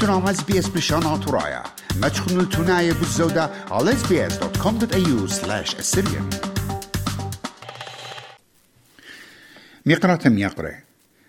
تنام اس بي اس بشان ترايا ما تشخنوا التناية بالزودة على sbs.com.au slash assyrian مقرة ميقرة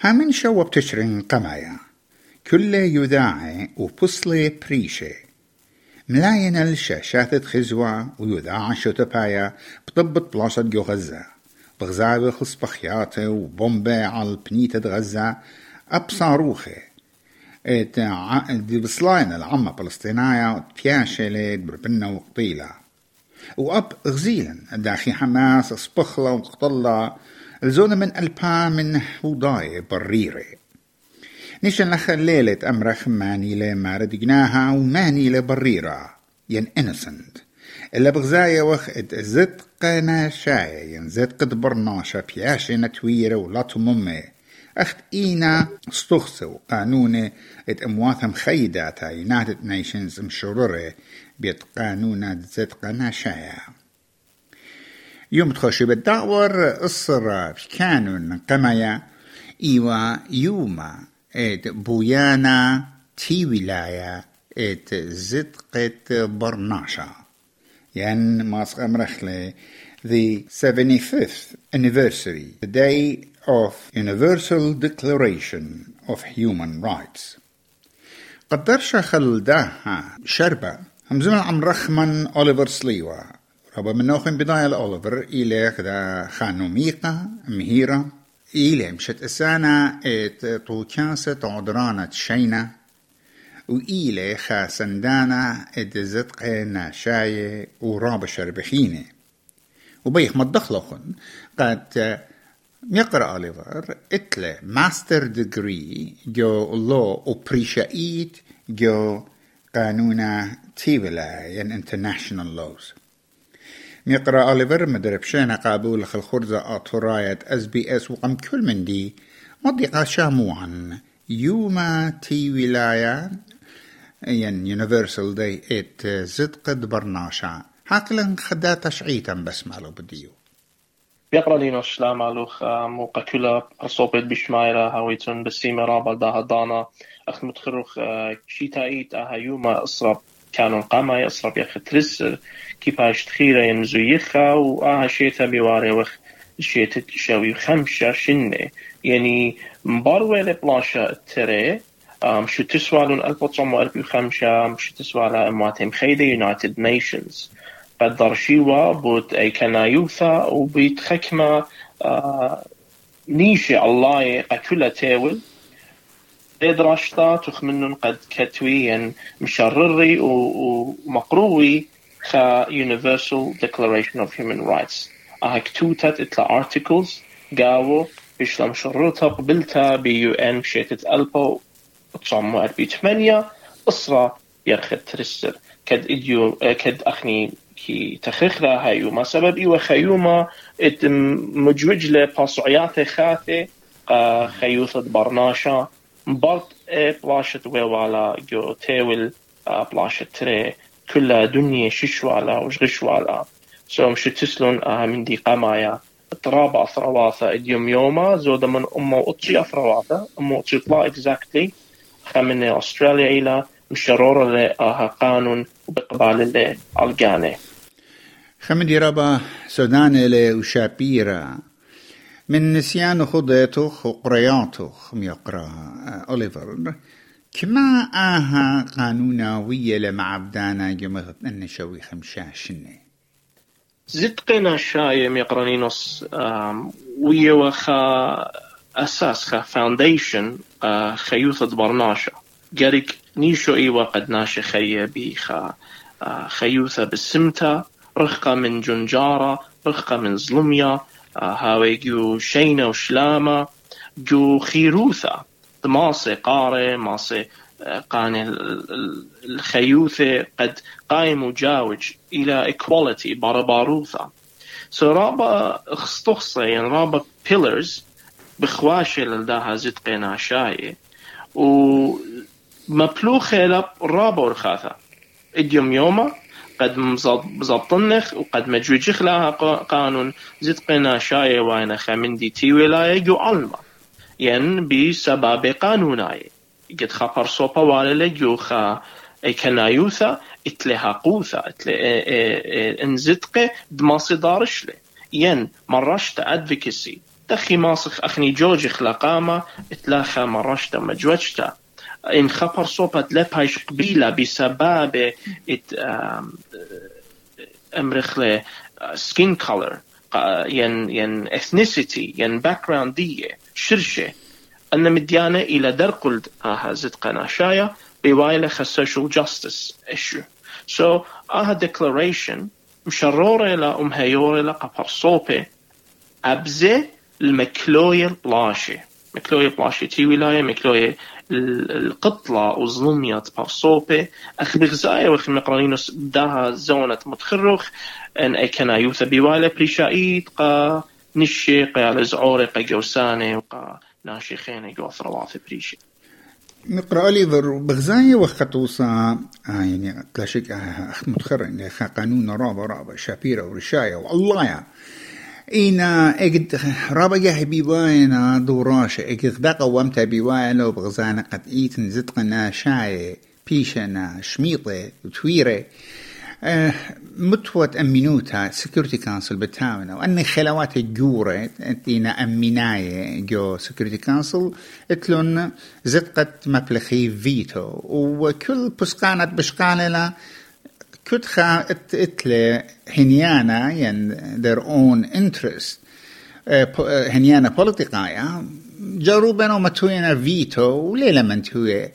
هامن شو بتشرين قمايا كل يذاعي وبصلي بريشة ملاين الشاشات خزوة ويذاع شتبايا بطبط بلاصة جو غزة. بغزاوي خلص بخياته وبومبة على بنيتة غزة أبصاروخة. ات دي بسلاين العامة فلسطينية تياشلت بربنا وقطيلة وأب غزيلا داخي حماس صبخلة وقطلة الزونة من ألبا من وضاي بريرة. نيشن لخ ليلة أمرخ ماني لمارد جناها وماني لبريرة ين إنسنت. إلا بغزايا وخ زد قنا شاي ين زد قد بياشي نتويرة ولا تممي أخت إينا استخصوا قانون إت أمواتهم خيداتا يونايتد نيشنز مشرورة بيت قانون زد قنا شاي يوم تخشي بالدعور الصرا كانون قمايا. إيوا يوما إت بويانا تي ولاية إت زدقة برناشا. ين ماسق أمرخلي the 75th anniversary, the day of Universal Declaration of Human Rights. قدرش خلداها شربة همزون عم رخمن أوليفر سليوا ربا منوخن بداية الأوليفر إلى خدا خانو ميقا مهيرة إلى مشت أسانا إت طوكاسة عدرانة شينة وإلى خاسندانا إت زدقة ناشاية ورابة شربخينة وبيخ ما الدخلخن يقرأ أوليفر اتلى ماستر ديجري جو لو وبريشايت جو قانونا تيبلا. ين انترناشنال لوز ميقرأ أوليفر مدربشينا قابول خل خرزة أطراية اس بي اس وقم كل من دي. مضيقة شاموعا. يوما تي ولاية ين يونيفرسال دي ات زدقد برناشا. حاكلا خدا تشعيتا بس مالو بديو. بيقرأ لينو شلام علوخ موقع كلا صوبت بشمايرا هاويتون بسيمة رابا دا دانا اخ متخروخ شيتايت آها يوما اصرب كانوا قاما يصرب يخ ترسر كيفاش تخيرا ينزو يخا وآها شيتا بيواري وخ شيت شاوي خمسة شنة. يعني مباروي لبلاشا تري شو تسوى لون 1945 شو تسوى لأمواتهم خيدة يونايتد نيشنز شيوا بوت أي كنايوثا وبيت خكمة آه نيشي الله قتلة تاول دراشتا تخمنن قد كتويا مشرري ومقروي خا Universal Declaration of Human Rights. أهكتوتت إتلا articles قاو بيشلم شرطها قبلتها بي يو ان بشيتت ألبو تصمو أربي تمانية أسرة يرخد ترسر. كد إديو كد أخني كي تخخرا هايو ما سبب إيوه خيوما ات مجوجلة باسعيات خاثة خيوثة برناشا. برط بلاشت ويوالا جو تيول بلاشت تري. كلها دنيا ششوالا وشغشوالا. سو مش تسلون من دي قمايا. ترابع ثرواثة اديوم يوما زودا من أمه وطشي أثرواثة أمه وطشي طلا اكزاكتلي خمني أستراليا إلى مشرورة لها قانون وبقبال اللي ألقاني خمدي ربا سودان إلي وشابيرا من نسيان خضيتوخ وقرياتوخ ميقرا أوليفر كما آها قانوناوية لما عبدانا جمغت أن شوي خمشاشني زدقنا شايم يقرانينوس ويا وخا أساس خا فاونديشن خيوثة برناشا قارك نيشو إيوا قد ناشي خيا خا خيوثة بالسمتا رخقة من جنجارة رخقة من ظلمية هاوي جو شينة وشلامة جو خيروثة ماسي قاري ماسي قان الخيوثة قد قايم وجاوج إلى equality بارباروثة سو رابا اخستخصة يعني رابا pillars بخواشة لداها زد قينا شاي و مبلوخة لب رابا ورخاثة. اديوم يوما قد مزبطنخ وقد مجوجخ لها قانون. زد قينا شاي وأنا خمندي تي ولاية جو علمة ين بسبب قانوناي قد خبر صوبا ولا لجوخا اي كنايوثا اتلها قوثا اتلي انزدقه دماصي دارشله ين مرشت ادفيكسي تخي ماسخ اخني جوجي خلقامة اتلاخا مرشت مجوجتا. إن خبر صوبت لبايش قبيلة بسبب إت امرخله سكين كولر ين ين ethnicity ين باكراوند دي شرشة أن مديانة إلى درقل آها زد قناشايا بوايلة social justice issue. So آها declaration مشرورة لا أم هيورة لا قبر صوبة أبزة المكلوية البلاشة مكلوية بلاشة تي ولاية مكلوية القطلة وظلمية برصوبة أخ بغزاية وخ مقرانينوس داها زونة متخرخ. أن أي كنا يوثا بوايلة بريشايت قا نشي قا على زعوري قا جوساني وقا ناشي خيني جو ثروات بريشي. نقرأ لي بغزاية وخطوصة آه يعني تلاشيك آه أخ متخرج قانون رابا رابا شابيرا ورشاية والله يعني إينا إجد رابا جاه بيوانا دوراشة إجد دقا وامتا بيوانا وبغزانا قد إيتن زدقنا شاي بيشنا شميطة وتويرة. أه متوت أمينوتا سكيورتي كانسل بتاونا. وأن خلوات الجورة أنتينا أميناية جو سكيورتي كانسل إتلون زدقت مبلغي فيتو. وكل بسقانت بشقانة كتخا اتلي هنيانا ين their own interest. هنيانا بوليتيقايا. جاروبنا ومتوينا فيتو وليلة من توي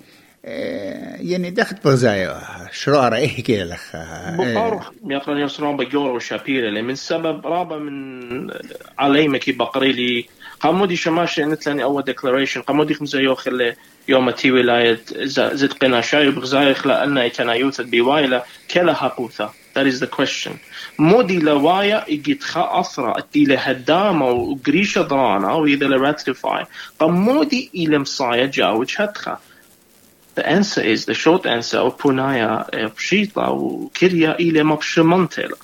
يعني دخلت بغزايا. شرارة إيه كده لخ؟ بقار يقرن يسرون بجور وشابيرة من سبب رابا من علي مكي بقريلي قامودي شماش نتلاني أول ديكلاريشن قامودي خمسة يوخل يوم تي ولاية زد قنا شاي بغزايا خلا أن يتنا يوثد بوايلة كلا حقوثة That is the question. مودي لوايا يجي تخا أثرا اتي لهدامة وقريشة درانا وإذا لراتلفاي قمودي إلى مصايا جاوج هتخا The answer is, the short answer, punaya bshitla وكريا إلى مبشمنتلا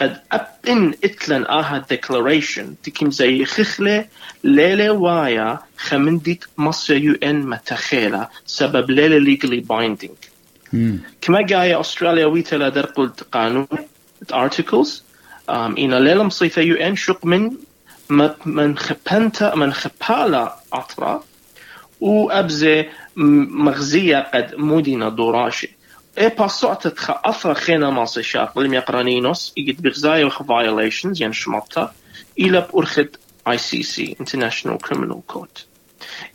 قد أبن إتلن آها declaration تكيم زي خخلة ليلة وايا خمندت مصر يو إن متخيلة سبب ليلة legally binding. كما جاية أستراليا ويتلا در قلت قانون articles um, إن ليلة مصيفة يو إن شق من من خبنتا من خبالا أطرا وأبزي مغزية قد مدينة دوراشي. اثر خينا ماس شاق لم يقرانينوس. يجد بغزايا وخ violations إلى بأرخد اي سي سي International Criminal Court.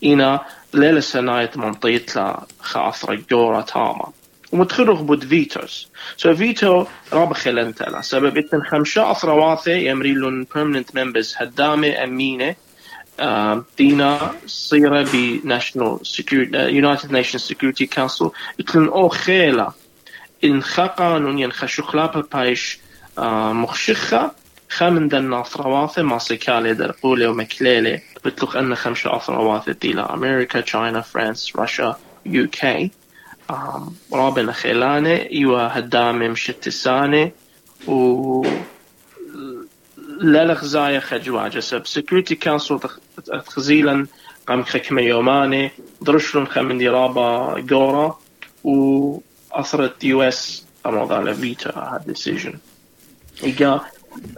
إنا ليلة سناية منطيت لا خ اثر جورا تاما. ومتخرج بود فيتوس سو فيتو راب خلنت لا سبب إتن خمشة اثر واثي يمريلون permanent members هدامة أمينة. دينا صيرة ب National Security United Nations Security Council يتلن أو خيلة إن خا قانون ين خشخلا بايش مخشخة خامن دنا أثرواثة ما سيكالي در قولي ومكليلي بتلوخ أن خمسة أثرواثة ديلا أمريكا تشاينا فرانس روسيا يو كي رابن خيلانة يوا هدامة مشتسانة و لا لغزايا خجواجة سب سكيورتي كونسل تخزيلا قام خكمة يوماني درشلون خمن ديرابا جورا و أثرت يو اس على فيتا هاد ديسيجن إيجا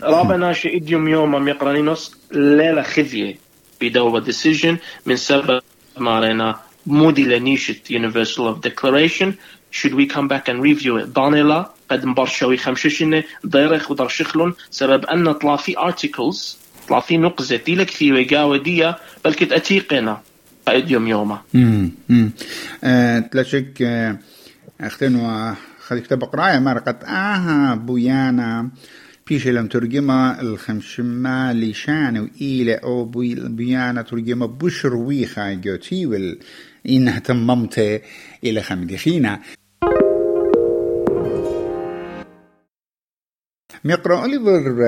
رابا ناشي إديوم يوم أم يقرانينوس ليلة خذية بدوبة ديسيجن من سبب مارينا مودي لنيشت Universal of Declaration. Should we come back and review it? دانيلا قد مبرشوي خمششنة ضيرخ ودرشخلون. سبب أن طلع في articles طلع في نقزة ديلك في وقاوة ديا بل كت أتيقنا قد يوم يوما امم تلاشك اختنوا خليك تبقرايا مرقت آها بويانا. بيش لم ترجمة الخمشمة لشان وإيلة أو بيانا ترجمة بشر ويخا جوتي وال إنها تممت إلى خمدخينا مقرأ أوليفر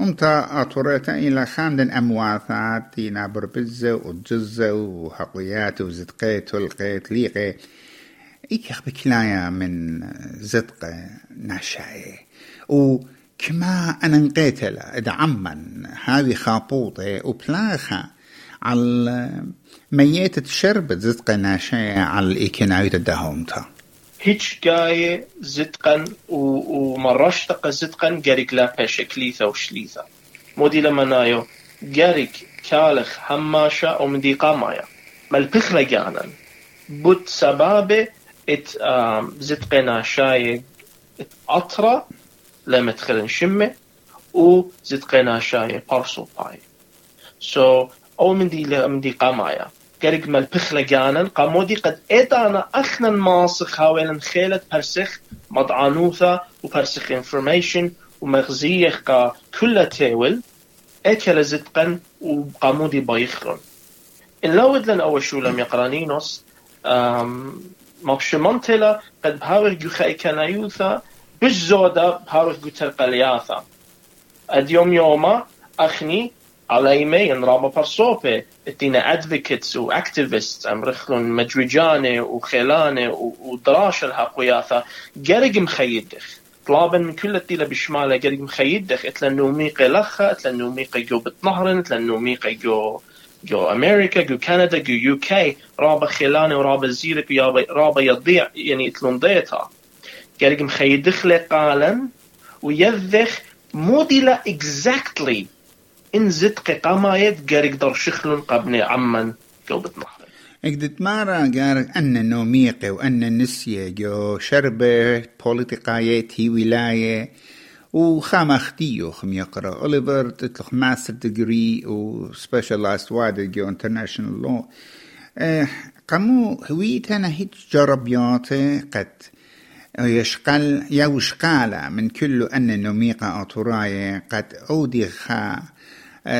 أمتا أطوريتا إلى خاندن أمواثات إلى بربزة وجزة وحقيات وزدقيت والقيت ليقي إيكخ بكلايا من زدقة ناشاية وكما أنا نقيتلا إذا عمن هذه خابوطة وبلاخة على شربت زدقة ناشية على الإيكيناية الدهومتا. هيك جاي زدقا ومرشتق زدقا جاريك لا باشا كليثا وشليثا مودي لما نايو جاريك كالخ هماشا مدي قامايا مالبخلا جانا بوت سبابه ات زدقنا شاي اطرا لما تخلن شمه و زدقنا شاي بارسو باي سو so, أو من دي من دي قامايا قرق مال بخلا جانا قامودي قد انا اخنا ماسخ هاوين خيلت برسخ مضعانوثا وبرسخ انفورميشن ومغزيخ قا كل تيول إكل زدقا وقامودي بايخرن إن لود لن أول شو لم يقرانينوس مبشمنتلا قد بهاور جو خايكنايوثا بالزودة بهاور جو تلقلياثا اليوم يوما على ان رابا برصوبة اتينا ادفوكيتس واكتيفيست ام رخلون مجوجاني وخيلاني ودراشة الهاقوياثا قرق مخيدخ. طلابا من كل التيلة بشمالة قرق مخيدخ. اتلنو ميقي لخا اتلنو ميقي جو بتنهرن اتلنو ميقي جو جو أمريكا جو كندا جو يو كي. رابا خيلاني ورابا زيرك رابا يضيع يعني اتلون ضيتها قرق مخيدخ لقالا ويذخ موديلا exactly إن زدق قمايت قارق در شخلن قبني عمن قلبت نحر إقدت مارا قارق أن نوميقي وأن نسية جو شربة بوليتيقايت هي ولاية وخام اختيو خم يقرأ. أوليفر تطلق ماستر ديجري و سبيشالايزد وايد جو انترناشونال لو. قامو هويتنا هيت جربياتي قد يشقل يوشقالا من كل أن نميقة أطراية قد أودي خا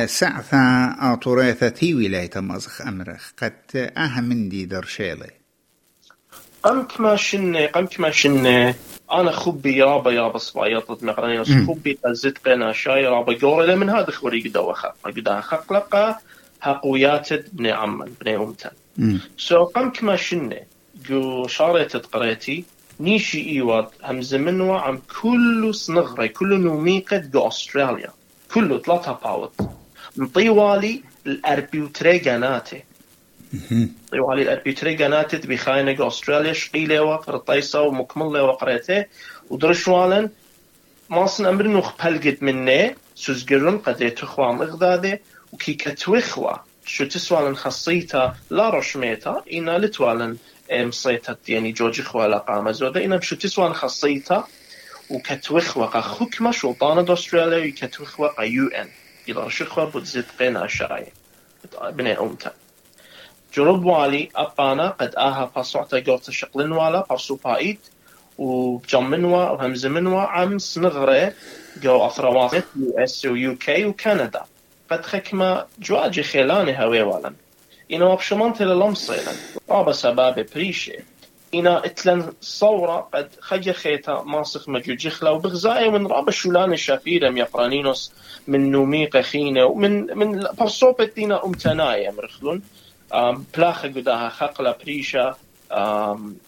سعثا أطوريثة تي ولاية مزخ أمرخ. قد أهم من دي درشيلي قمت ما شنة قمت ما شنة. أنا خبي يابا يابا صبايطت مقراني خبي قزت قنا شاي رابا قوري. من هذا خوري قدا وخا قدا خقلقة. هقويات بن عمان بن أمتن سو قمت ما شنة. جو شاريت قريتي. نيشي إيواد. همز منوا عم كل صنغري كل نوميقة جو أستراليا. كله ثلاثة باوت طيوالي الأربيوتري جاناتي طيوالي الأربيوتري جاناتي بخاينة أستراليا شقيلة وقرطيسة ومكملة وقريته ودرشوالا ماسن أمر نوخ بلقد مني سوزقرن قد يتخوى مغدادي وكي كتوخوى شو تسوالن خصيتا لا رشميتا إنا لتوالن مصيتا يعني جوجي خوالا قامة زودا إنا شو تسوالن خصيتا وكتوخوى حكمة سلطانة أستراليا وكتوخوى يو إن. إذا شخوى بتزيد قينا شاي بني أمتا جرب والي أبانا قد آها باسوعتا جورتا شقلن والا بارسو بايت وجمنوا وهمزمنوا عم سنغري جو أثروات يو إس ويو كي وكندا. قد خكما جواجي خيلاني هوي والا إنو أبشمانت للمصيلا رابا سباب بريشي. إنا إتلن صورة قد خجي خيتا ماسخ مجوجيخلا وبغزايا من رابا شولان الشافيرة يقرانينوس من نوميقة خينة ومن من برصوبة دينا أمتنايا مرخلون بلاخة قداها خقلة بريشة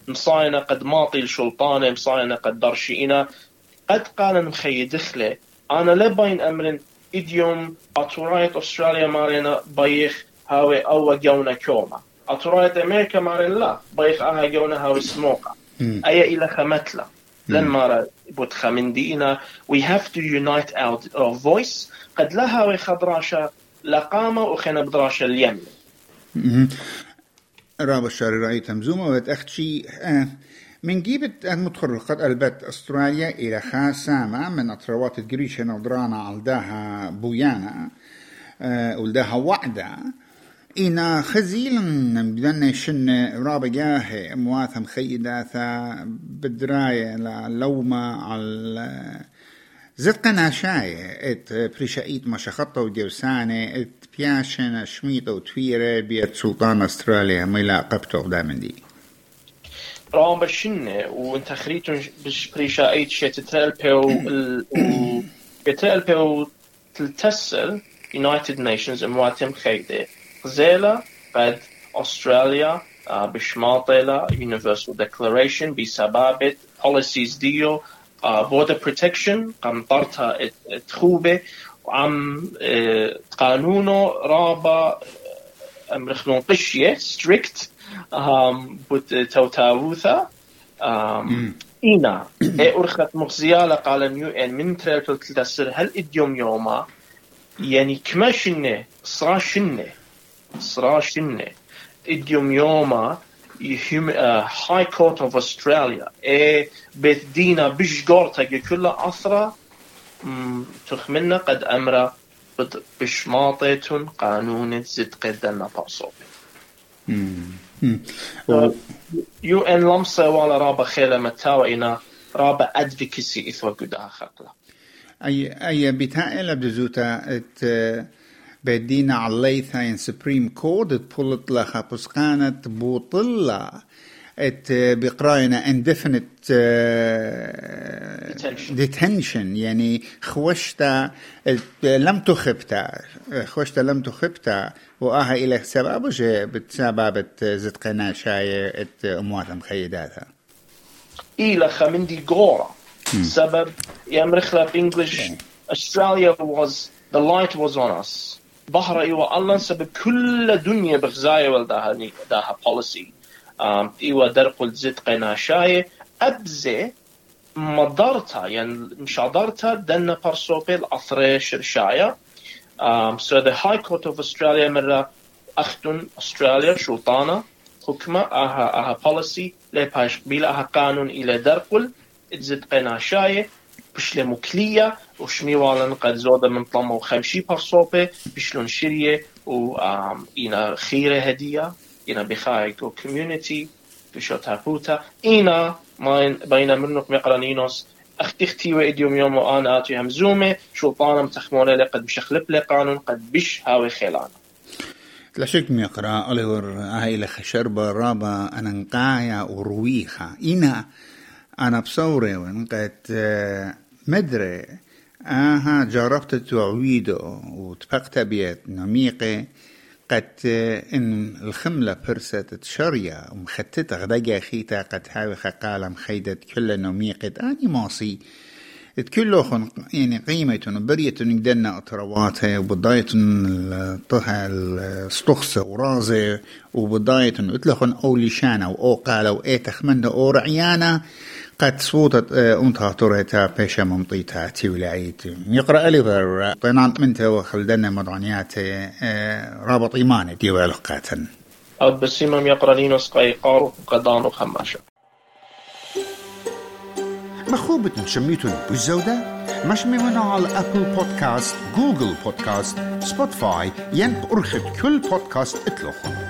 مصاينة قد ماطي الشلطانة مصاينة قد درشينا. قد قال مخي دخلة. أنا لبين أمر إديوم أتورايت أستراليا مارينا بيخ هاوي أو جونا كوما. أترايت أمريكا مارين لا بيخ آها جونا هاوي سموكا أي إلى خمتلا. لن مارا بود خمندينا we have to unite our, our voice. قد لها هاوي خضراشا لقامة وخنا بدراشا اليمن. رابع الشاري رأي تمزومة. وتأخت شي آه من جيبت المتخرقات البت أستراليا إلى خاسامة من أطروات الجريشة نضرانا علداها بويانا آه ولداها وعدة إنا خزيل بدنا شن رابع جاه مواثم خيداثا بدراية لوما على زد قنا شاي. إت بريشايت ما شخطة وجوسانة إت بياشن شميطة وتويرة بيت سلطان أستراليا. ميلا قبتو دامن دي. رام بشنة وانت خريتون بريشايت شي تتلبيو تتلبيو تلتسل United Nations مواتم خيدة. غزيلة بعد أستراليا بشماطلة Universal Declaration بسبابة policies ديو border protection قام طرتها تخوبة وعم قانونه رابا امرخنون قشيه ستريكت بوت توتاوثا إينا إيه أرخت مغزيالة قال نيو إن من تريل تلتسر هل إديوم يوما يعني كما شنة صرا شنة صرا شنة إديوم يوما هاي كورت اوف استراليا اي بيت دينا بش قورتا كلها اثرا تخمنا قد امرا بش ماطيتون قانون زد قدنا بارصوبي يو ان لمسة ولا رابا خيلة متاوى إنا رابا ادفيكسي إثوى قدا خقلة أي أي بتاعي بزوتا ات بدينا عليثا ان سبريم كورد تبولت لها بسقانة بوطلة ات بقراينا indefinite detention. يعني خوشتا لم تخبتا خوشتا لم تخبتا وآها إلى سبب جي بتسبب زد قنا شاي ات أموات مخيداتها إلى خمندي غورا سبب يمرخلا بإنجلش Australia was the light was on us. بحر إيوا الله سبب كل دنيا بغزايا والداها داها policy. إيوا درقل زد قنا شاي أبزي مدارتا يعني مشادرتا دنا برسوبيل أثريش رشايا Um, so the High Court of Australia مرة أختن أستراليا شوطانة حكمة أها أها policy. لا باش قبيلة أها قانون إلى درقل تزد قنا شاية بش مكلية وشمي والن قد زودة من طمو خمشي برصوبة بشلون شرية و إنا خيرة هدية إنا بخايك و community بشو تابوتا إنا ماين بين منك مقرانينوس أختي وإديوم يوم وأنا آتي همزومة شوطانا متخمونة لقد بشخلب لي قانون قد بش هاوي خيلانا لا شك ميقرا أوليور هاي لخ شربة رابا أنا نقايا ورويخا إنا أنا بصوري ونقت مدري. آها جربت تعويدو وتبقت بيت نميقي قد إن الخملة برسة تشريا ومختتة غدقة خيتا قد هاوي قال مخيدة كل نميقة. آني ماصي. تكلوخن يعني قيمة برية نقدنا أطرواتها وبداية طها الستخصة ورازة وبداية إتلخن أولي شانا وأو قالوا وإيه تخمن أو رعيانا قد صوتت أنتها تريتا بيشا ممطيتا تيولعيت يقرأ ليفر طينان من تو خلدنا مضعنيات رابط إيماني ديوالو قاتن. أو بسيمم يقرأ لينوس قيقار وقدان وخماشة مخوبة شميتون بالزودة مش من على أبل بودكاست جوجل بودكاست سبوتفاي ينق أرخد كل بودكاست اطلقوا